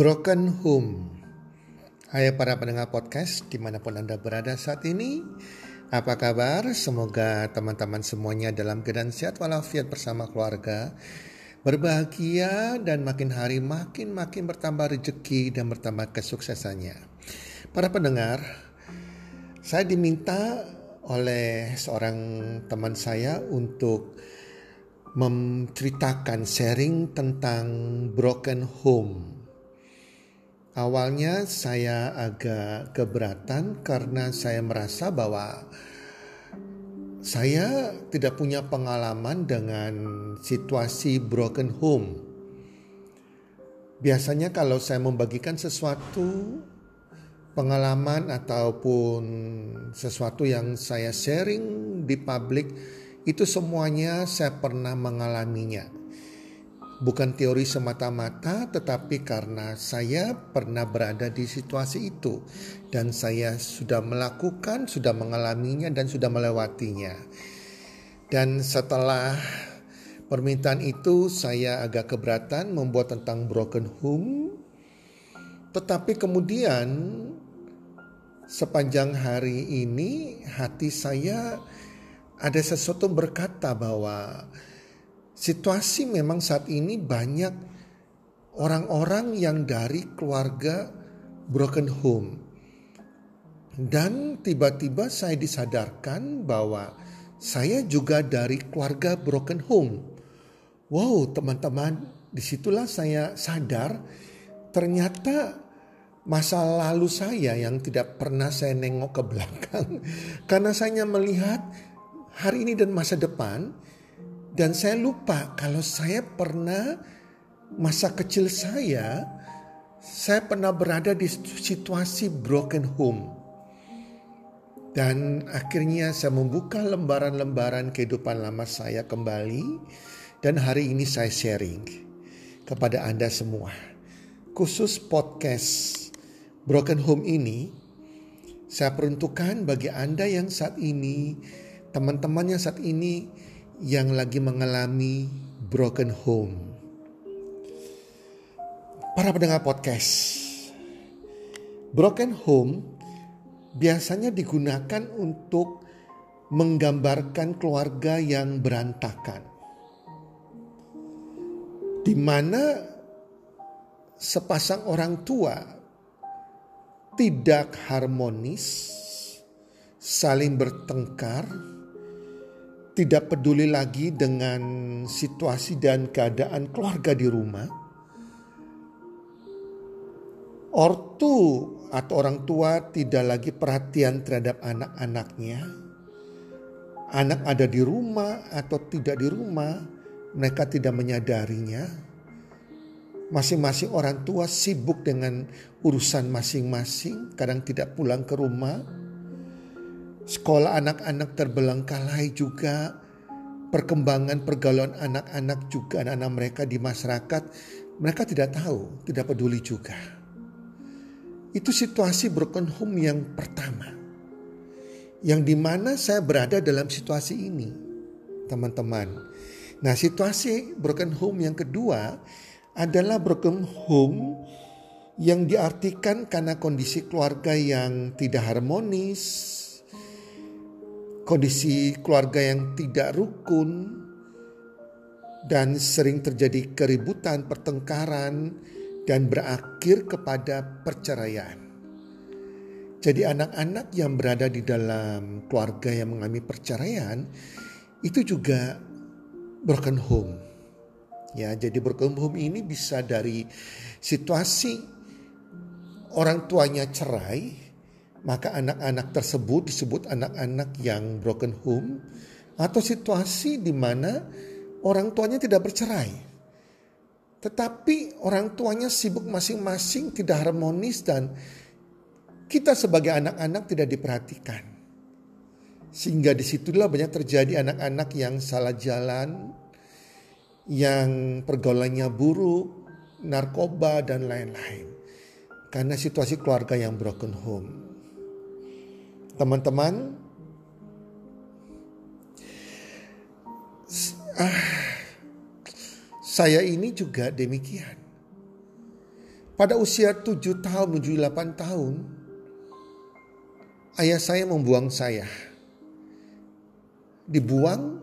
Broken Home. Hai para pendengar podcast di mana pun Anda berada saat ini. Apa kabar? Semoga teman-teman semuanya dalam keadaan sehat walafiat bersama keluarga. Berbahagia dan makin hari makin makin bertambah rezeki dan bertambah kesuksesannya. Para pendengar, saya diminta oleh seorang teman saya untuk menceritakan sharing tentang broken home Awalnya saya agak keberatan karena saya merasa bahwa saya tidak punya pengalaman dengan situasi broken home. Biasanya kalau saya membagikan sesuatu pengalaman ataupun sesuatu yang saya sharing di publik itu semuanya saya pernah mengalaminya bukan teori semata-mata, tetapi karena saya pernah berada di situasi itu dan saya sudah melakukan, sudah mengalaminya, dan sudah melewatinya. Dan setelah permintaan itu, saya agak keberatan membuat tentang broken home, tetapi kemudian sepanjang hari ini hati saya ada sesuatu berkata bahwa Situasi memang saat ini banyak orang-orang yang dari keluarga broken home. Dan tiba-tiba saya disadarkan bahwa saya juga dari keluarga broken home. Wow, teman-teman, di situlah saya sadar ternyata masa lalu saya yang tidak pernah saya nengok ke belakang karena saya melihat hari ini dan masa depan dan saya lupa kalau saya pernah masa kecil saya, saya pernah berada di situasi broken home. Dan akhirnya saya membuka lembaran-lembaran kehidupan lama saya kembali. Dan hari ini saya sharing kepada Anda semua. Khusus podcast Broken Home ini, saya peruntukkan bagi Anda yang saat ini, teman-teman yang saat ini yang lagi mengalami broken home. Para pendengar podcast, broken home biasanya digunakan untuk menggambarkan keluarga yang berantakan. Di mana sepasang orang tua tidak harmonis, saling bertengkar, tidak peduli lagi dengan situasi dan keadaan keluarga di rumah. Ortu atau orang tua tidak lagi perhatian terhadap anak-anaknya. Anak ada di rumah atau tidak di rumah, mereka tidak menyadarinya. Masing-masing orang tua sibuk dengan urusan masing-masing, kadang tidak pulang ke rumah Sekolah anak-anak terbelengkalai juga. Perkembangan pergaulan anak-anak juga anak-anak mereka di masyarakat. Mereka tidak tahu, tidak peduli juga. Itu situasi broken home yang pertama. Yang di mana saya berada dalam situasi ini. Teman-teman. Nah situasi broken home yang kedua adalah broken home yang diartikan karena kondisi keluarga yang tidak harmonis, kondisi keluarga yang tidak rukun, dan sering terjadi keributan, pertengkaran, dan berakhir kepada perceraian. Jadi, anak-anak yang berada di dalam keluarga yang mengalami perceraian itu juga broken home. Ya, jadi broken home ini bisa dari situasi orang tuanya cerai, maka anak-anak tersebut disebut anak-anak yang broken home atau situasi di mana orang tuanya tidak bercerai. Tetapi orang tuanya sibuk masing-masing tidak harmonis dan kita sebagai anak-anak tidak diperhatikan. Sehingga di situlah banyak terjadi anak-anak yang salah jalan, yang pergaulannya buruk, narkoba dan lain-lain. Karena situasi keluarga yang broken home. Teman-teman, ah, saya ini juga demikian. Pada usia 7 tahun menuju 8 tahun, ayah saya membuang saya. Dibuang,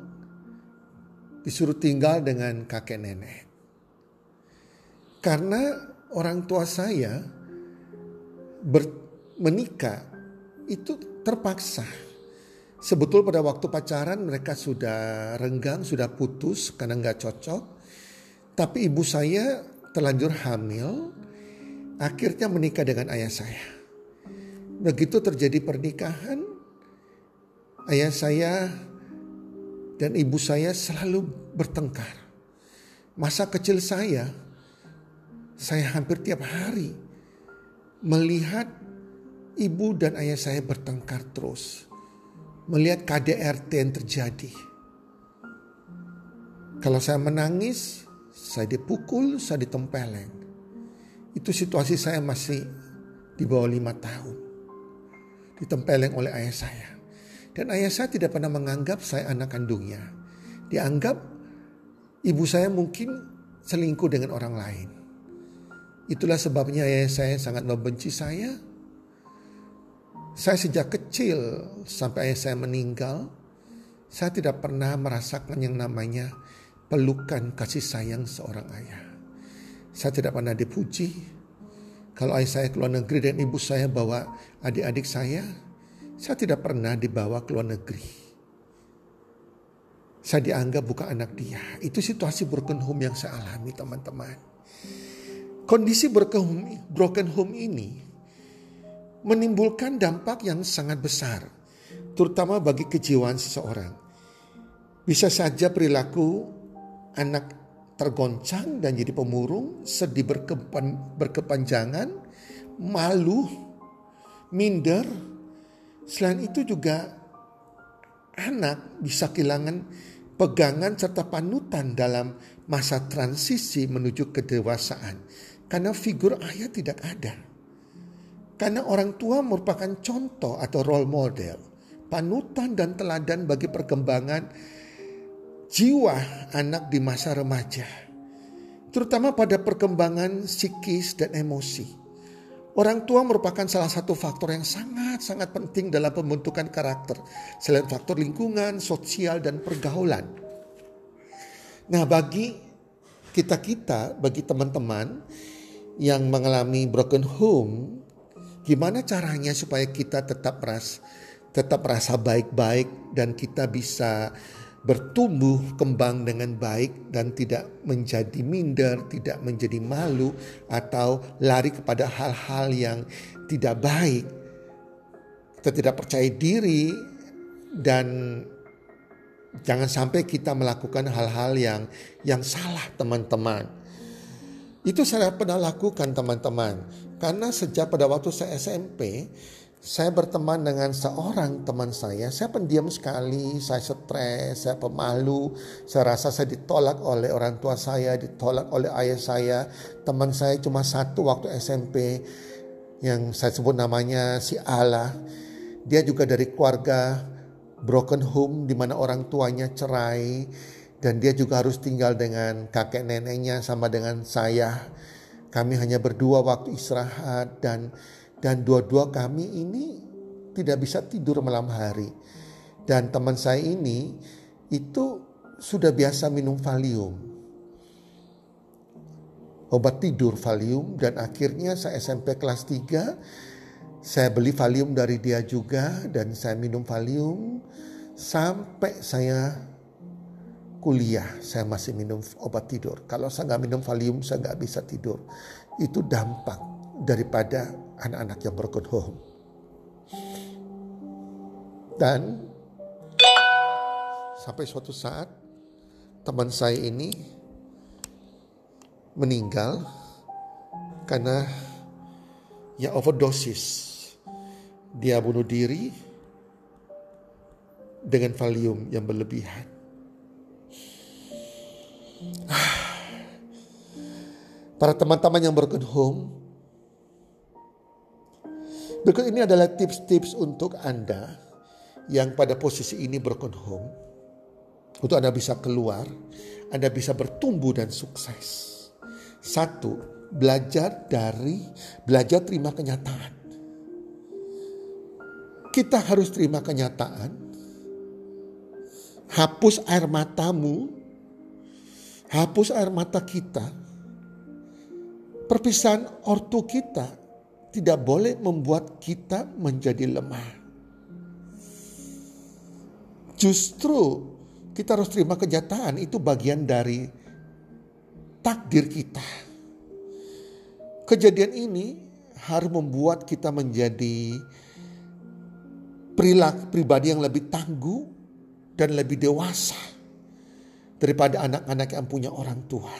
disuruh tinggal dengan kakek nenek. Karena orang tua saya ber, menikah itu terpaksa Sebetul pada waktu pacaran mereka sudah renggang, sudah putus karena nggak cocok. Tapi ibu saya terlanjur hamil, akhirnya menikah dengan ayah saya. Begitu terjadi pernikahan, ayah saya dan ibu saya selalu bertengkar. Masa kecil saya, saya hampir tiap hari melihat ibu dan ayah saya bertengkar terus melihat KDRT yang terjadi. Kalau saya menangis, saya dipukul, saya ditempeleng. Itu situasi saya masih di bawah lima tahun. Ditempeleng oleh ayah saya. Dan ayah saya tidak pernah menganggap saya anak kandungnya. Dianggap ibu saya mungkin selingkuh dengan orang lain. Itulah sebabnya ayah saya sangat membenci saya saya sejak kecil sampai ayah saya meninggal, saya tidak pernah merasakan yang namanya pelukan kasih sayang seorang ayah. Saya tidak pernah dipuji. Kalau ayah saya keluar negeri dan ibu saya bawa adik-adik saya, saya tidak pernah dibawa ke luar negeri. Saya dianggap bukan anak dia. Itu situasi broken home yang saya alami teman-teman. Kondisi broken home, broken home ini menimbulkan dampak yang sangat besar, terutama bagi kejiwaan seseorang. Bisa saja perilaku anak tergoncang dan jadi pemurung, sedih berkepan, berkepanjangan, malu, minder. Selain itu juga anak bisa kehilangan pegangan serta panutan dalam masa transisi menuju kedewasaan karena figur ayah tidak ada. Karena orang tua merupakan contoh atau role model, panutan dan teladan bagi perkembangan jiwa anak di masa remaja. Terutama pada perkembangan psikis dan emosi. Orang tua merupakan salah satu faktor yang sangat-sangat penting dalam pembentukan karakter. Selain faktor lingkungan, sosial, dan pergaulan. Nah bagi kita-kita, bagi teman-teman yang mengalami broken home, Gimana caranya supaya kita tetap ras, tetap rasa baik-baik dan kita bisa bertumbuh kembang dengan baik dan tidak menjadi minder, tidak menjadi malu atau lari kepada hal-hal yang tidak baik. Kita tidak percaya diri dan jangan sampai kita melakukan hal-hal yang yang salah teman-teman. Itu saya pernah lakukan teman-teman. Karena sejak pada waktu saya SMP, saya berteman dengan seorang teman saya. Saya pendiam sekali, saya stres, saya pemalu. Saya rasa saya ditolak oleh orang tua saya, ditolak oleh ayah saya. Teman saya cuma satu waktu SMP yang saya sebut namanya si Allah. Dia juga dari keluarga broken home di mana orang tuanya cerai dan dia juga harus tinggal dengan kakek neneknya sama dengan saya kami hanya berdua waktu istirahat dan dan dua-dua kami ini tidak bisa tidur malam hari. Dan teman saya ini itu sudah biasa minum Valium. Obat tidur Valium dan akhirnya saya SMP kelas 3 saya beli Valium dari dia juga dan saya minum Valium sampai saya kuliah saya masih minum obat tidur. Kalau saya nggak minum Valium saya nggak bisa tidur. Itu dampak daripada anak-anak yang broken home. Dan sampai suatu saat teman saya ini meninggal karena ya overdosis. Dia bunuh diri dengan valium yang berlebihan. Para teman-teman yang broken home, berikut ini adalah tips-tips untuk Anda yang pada posisi ini broken home untuk Anda bisa keluar, Anda bisa bertumbuh dan sukses. Satu, belajar dari, belajar terima kenyataan. Kita harus terima kenyataan. Hapus air matamu. Hapus air mata kita. Perpisahan ortu kita tidak boleh membuat kita menjadi lemah. Justru kita harus terima kenyataan itu bagian dari takdir kita. Kejadian ini harus membuat kita menjadi perilaku pribadi yang lebih tangguh dan lebih dewasa daripada anak-anak yang punya orang tua.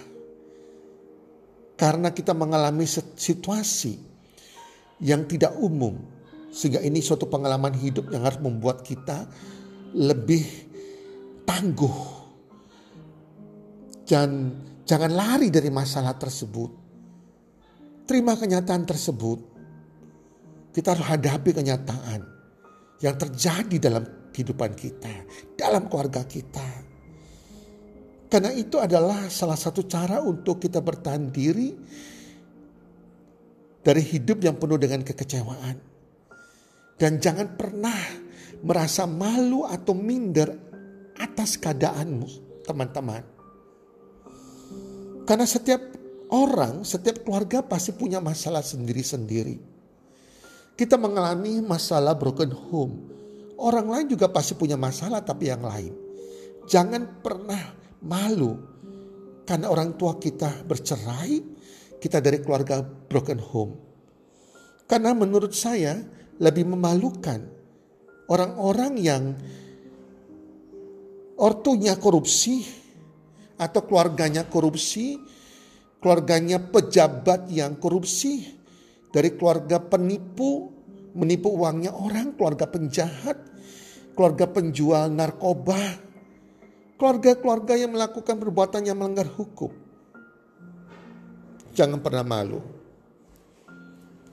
Karena kita mengalami situasi yang tidak umum sehingga ini suatu pengalaman hidup yang harus membuat kita lebih tangguh. Dan jangan lari dari masalah tersebut. Terima kenyataan tersebut. Kita harus hadapi kenyataan yang terjadi dalam kehidupan kita, dalam keluarga kita. Karena itu adalah salah satu cara untuk kita bertahan diri dari hidup yang penuh dengan kekecewaan. Dan jangan pernah merasa malu atau minder atas keadaanmu, teman-teman. Karena setiap orang, setiap keluarga pasti punya masalah sendiri-sendiri. Kita mengalami masalah broken home. Orang lain juga pasti punya masalah tapi yang lain. Jangan pernah malu karena orang tua kita bercerai, kita dari keluarga broken home. Karena menurut saya lebih memalukan orang-orang yang ortunya korupsi atau keluarganya korupsi, keluarganya pejabat yang korupsi, dari keluarga penipu, menipu uangnya orang, keluarga penjahat, keluarga penjual narkoba, keluarga-keluarga yang melakukan perbuatan yang melanggar hukum. Jangan pernah malu.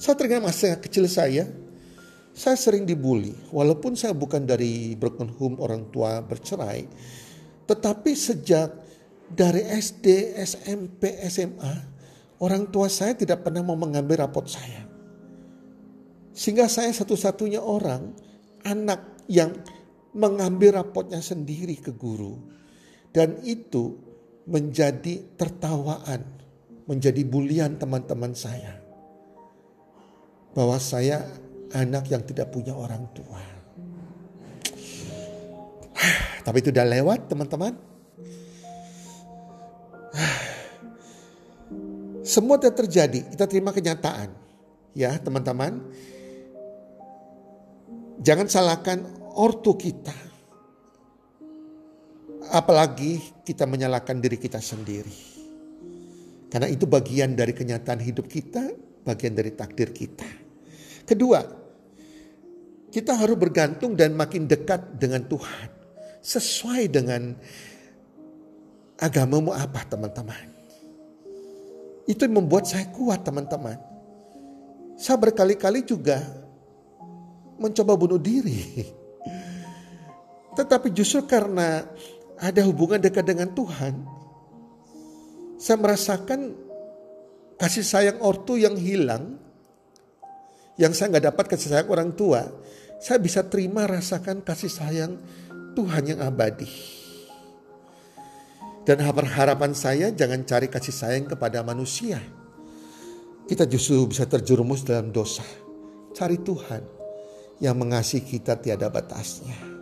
Saya teringat masa kecil saya, saya sering dibully, walaupun saya bukan dari broken home orang tua bercerai, tetapi sejak dari SD, SMP, SMA, orang tua saya tidak pernah mau mengambil rapot saya. Sehingga saya satu-satunya orang, anak yang mengambil rapotnya sendiri ke guru. Dan itu menjadi tertawaan, menjadi bulian teman-teman saya. Bahwa saya anak yang tidak punya orang tua. Tapi itu udah lewat teman-teman. Semua tidak terjadi, kita terima kenyataan. Ya teman-teman. Jangan salahkan ortu kita. Apalagi kita menyalahkan diri kita sendiri. Karena itu bagian dari kenyataan hidup kita, bagian dari takdir kita. Kedua, kita harus bergantung dan makin dekat dengan Tuhan. Sesuai dengan agamamu apa teman-teman. Itu membuat saya kuat teman-teman. Saya berkali-kali juga mencoba bunuh diri. Tetapi justru karena ada hubungan dekat dengan Tuhan. Saya merasakan kasih sayang ortu yang hilang. Yang saya nggak dapat kasih sayang orang tua saya bisa terima rasakan kasih sayang Tuhan yang abadi. Dan harapan saya jangan cari kasih sayang kepada manusia. Kita justru bisa terjerumus dalam dosa. Cari Tuhan yang mengasihi kita tiada batasnya.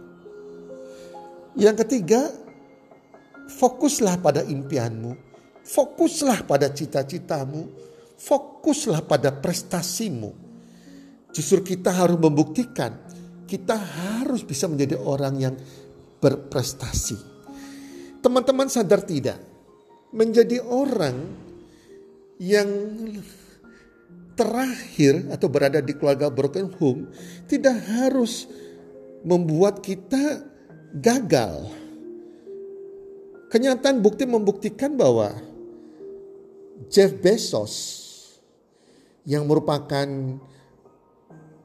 Yang ketiga, fokuslah pada impianmu. Fokuslah pada cita-citamu. Fokuslah pada prestasimu. Justru kita harus membuktikan kita harus bisa menjadi orang yang berprestasi. Teman-teman sadar tidak? Menjadi orang yang terakhir atau berada di keluarga broken home tidak harus membuat kita gagal. Kenyataan bukti membuktikan bahwa Jeff Bezos yang merupakan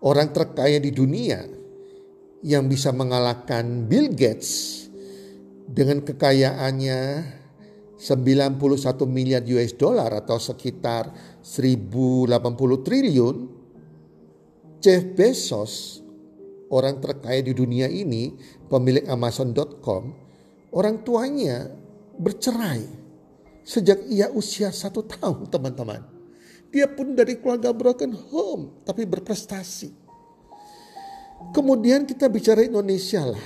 orang terkaya di dunia yang bisa mengalahkan Bill Gates dengan kekayaannya 91 miliar US dollar atau sekitar 1080 triliun, Jeff Bezos, orang terkaya di dunia ini, pemilik Amazon.com, orang tuanya bercerai sejak ia usia satu tahun teman-teman. Dia pun dari keluarga broken home tapi berprestasi. Kemudian kita bicara Indonesia lah.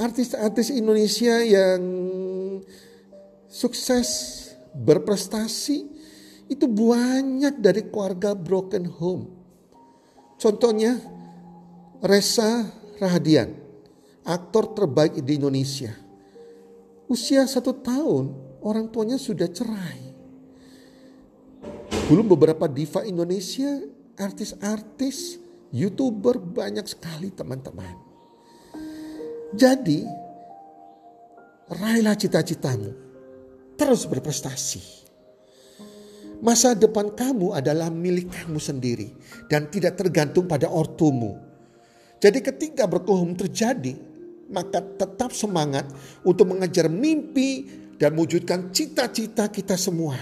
Artis-artis Indonesia yang sukses berprestasi itu banyak dari keluarga broken home. Contohnya Reza Rahadian, aktor terbaik di Indonesia. Usia satu tahun, orang tuanya sudah cerai. Belum beberapa diva Indonesia, artis-artis youtuber banyak sekali teman-teman. Jadi, raihlah cita-citamu. Terus berprestasi. Masa depan kamu adalah milik kamu sendiri dan tidak tergantung pada ortumu. Jadi ketika berkuhum terjadi, maka tetap semangat untuk mengejar mimpi dan mewujudkan cita-cita kita semua.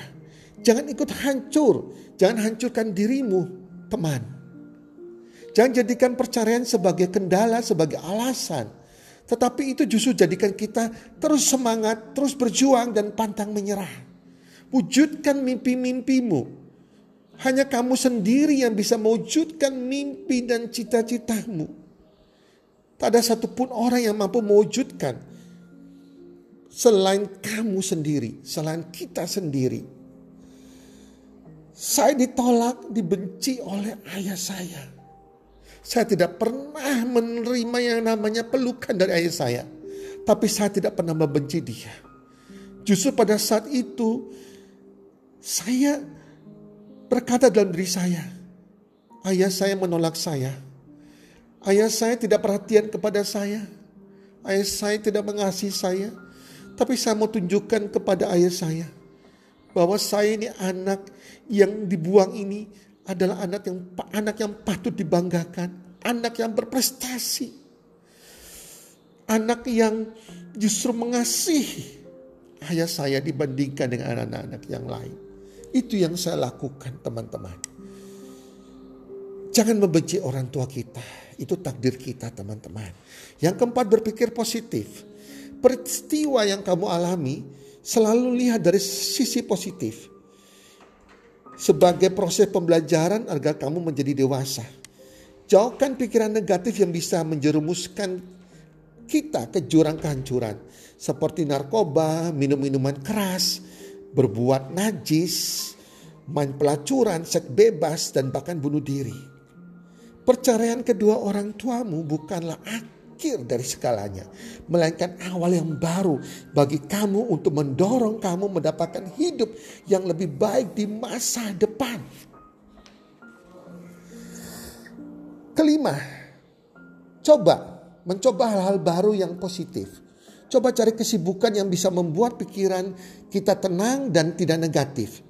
Jangan ikut hancur, jangan hancurkan dirimu, teman. Jangan jadikan perceraian sebagai kendala, sebagai alasan. Tetapi itu justru jadikan kita terus semangat, terus berjuang dan pantang menyerah. Wujudkan mimpi-mimpimu. Hanya kamu sendiri yang bisa mewujudkan mimpi dan cita-citamu. Tak ada satupun orang yang mampu mewujudkan selain kamu sendiri, selain kita sendiri. Saya ditolak, dibenci oleh ayah saya. Saya tidak pernah menerima yang namanya pelukan dari ayah saya. Tapi saya tidak pernah membenci dia. Justru pada saat itu saya berkata dalam diri saya, ayah saya menolak saya. Ayah saya tidak perhatian kepada saya. Ayah saya tidak mengasihi saya. Tapi saya mau tunjukkan kepada ayah saya bahwa saya ini anak yang dibuang ini adalah anak yang anak yang patut dibanggakan, anak yang berprestasi, anak yang justru mengasihi ayah saya dibandingkan dengan anak-anak yang lain. Itu yang saya lakukan teman-teman. Jangan membenci orang tua kita. Itu takdir kita teman-teman. Yang keempat berpikir positif. Peristiwa yang kamu alami selalu lihat dari sisi positif sebagai proses pembelajaran agar kamu menjadi dewasa. Jauhkan pikiran negatif yang bisa menjerumuskan kita ke jurang kehancuran. Seperti narkoba, minum-minuman keras, berbuat najis, main pelacuran, seks bebas, dan bahkan bunuh diri. Perceraian kedua orang tuamu bukanlah akhir dari segalanya, melainkan awal yang baru bagi kamu untuk mendorong kamu mendapatkan hidup yang lebih baik di masa depan. Kelima, coba mencoba hal-hal baru yang positif. Coba cari kesibukan yang bisa membuat pikiran kita tenang dan tidak negatif.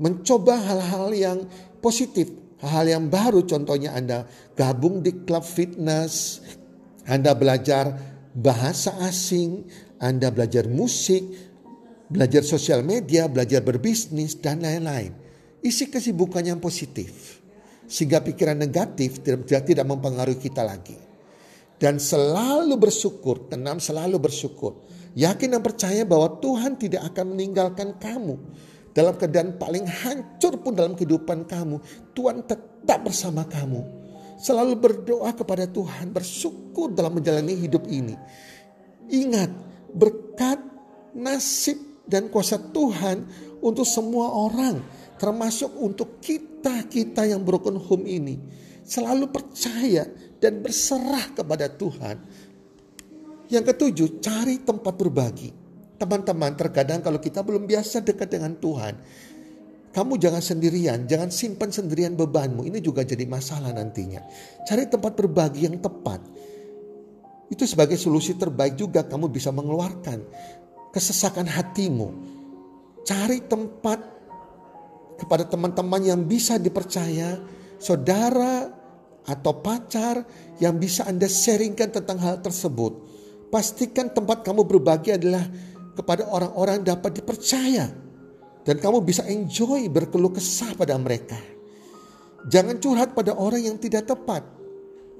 Mencoba hal-hal yang positif, hal yang baru contohnya Anda gabung di klub fitness, anda belajar bahasa asing, Anda belajar musik, belajar sosial media, belajar berbisnis, dan lain-lain. Isi kesibukan yang positif. Sehingga pikiran negatif tidak, tidak mempengaruhi kita lagi. dan selalu bersyukur, tenang selalu bersyukur. Yakin dan percaya bahwa Tuhan tidak akan meninggalkan kamu. Dalam keadaan paling hancur pun dalam kehidupan kamu, Tuhan tetap bersama kamu. Selalu berdoa kepada Tuhan, bersyukur dalam menjalani hidup ini. Ingat, berkat, nasib, dan kuasa Tuhan untuk semua orang, termasuk untuk kita-kita yang broken home ini. Selalu percaya dan berserah kepada Tuhan. Yang ketujuh, cari tempat berbagi. Teman-teman, terkadang kalau kita belum biasa dekat dengan Tuhan, kamu jangan sendirian, jangan simpan sendirian bebanmu. Ini juga jadi masalah nantinya. Cari tempat berbagi yang tepat. Itu sebagai solusi terbaik juga kamu bisa mengeluarkan kesesakan hatimu. Cari tempat kepada teman-teman yang bisa dipercaya, saudara, atau pacar yang bisa Anda sharingkan tentang hal tersebut. Pastikan tempat kamu berbagi adalah kepada orang-orang dapat dipercaya. Dan kamu bisa enjoy berkeluh kesah pada mereka. Jangan curhat pada orang yang tidak tepat.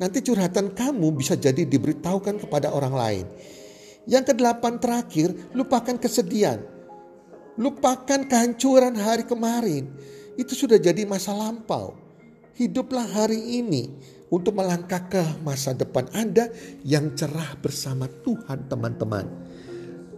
Nanti curhatan kamu bisa jadi diberitahukan kepada orang lain. Yang kedelapan terakhir, lupakan kesedihan. Lupakan kehancuran hari kemarin. Itu sudah jadi masa lampau. Hiduplah hari ini untuk melangkah ke masa depan Anda yang cerah bersama Tuhan teman-teman.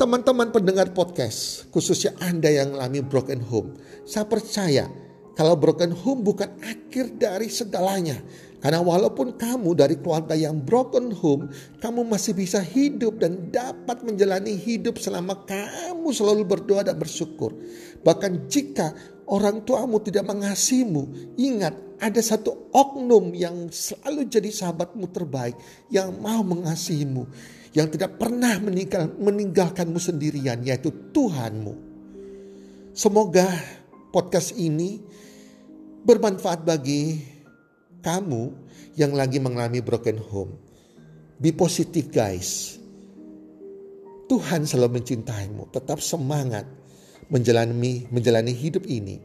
Teman-teman pendengar podcast, khususnya Anda yang mengalami broken home. Saya percaya kalau broken home bukan akhir dari segalanya. Karena walaupun kamu dari keluarga yang broken home, kamu masih bisa hidup dan dapat menjalani hidup selama kamu selalu berdoa dan bersyukur. Bahkan jika orang tuamu tidak mengasihimu, ingat ada satu oknum yang selalu jadi sahabatmu terbaik yang mau mengasihimu, yang tidak pernah meninggal, meninggalkanmu sendirian, yaitu Tuhanmu. Semoga podcast ini bermanfaat bagi kamu yang lagi mengalami broken home. Be positive guys. Tuhan selalu mencintaimu. Tetap semangat menjalani menjalani hidup ini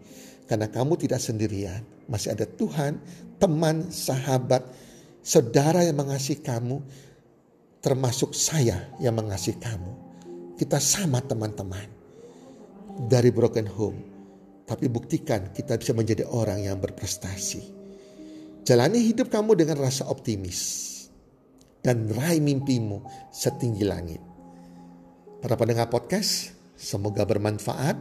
karena kamu tidak sendirian. Masih ada Tuhan, teman, sahabat, saudara yang mengasihi kamu, termasuk saya yang mengasihi kamu. Kita sama teman-teman. Dari broken home. Tapi buktikan kita bisa menjadi orang yang berprestasi. Jalani hidup kamu dengan rasa optimis. Dan raih mimpimu setinggi langit. Para pendengar podcast, semoga bermanfaat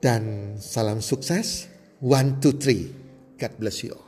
dan salam sukses. One, two, three. God bless you all.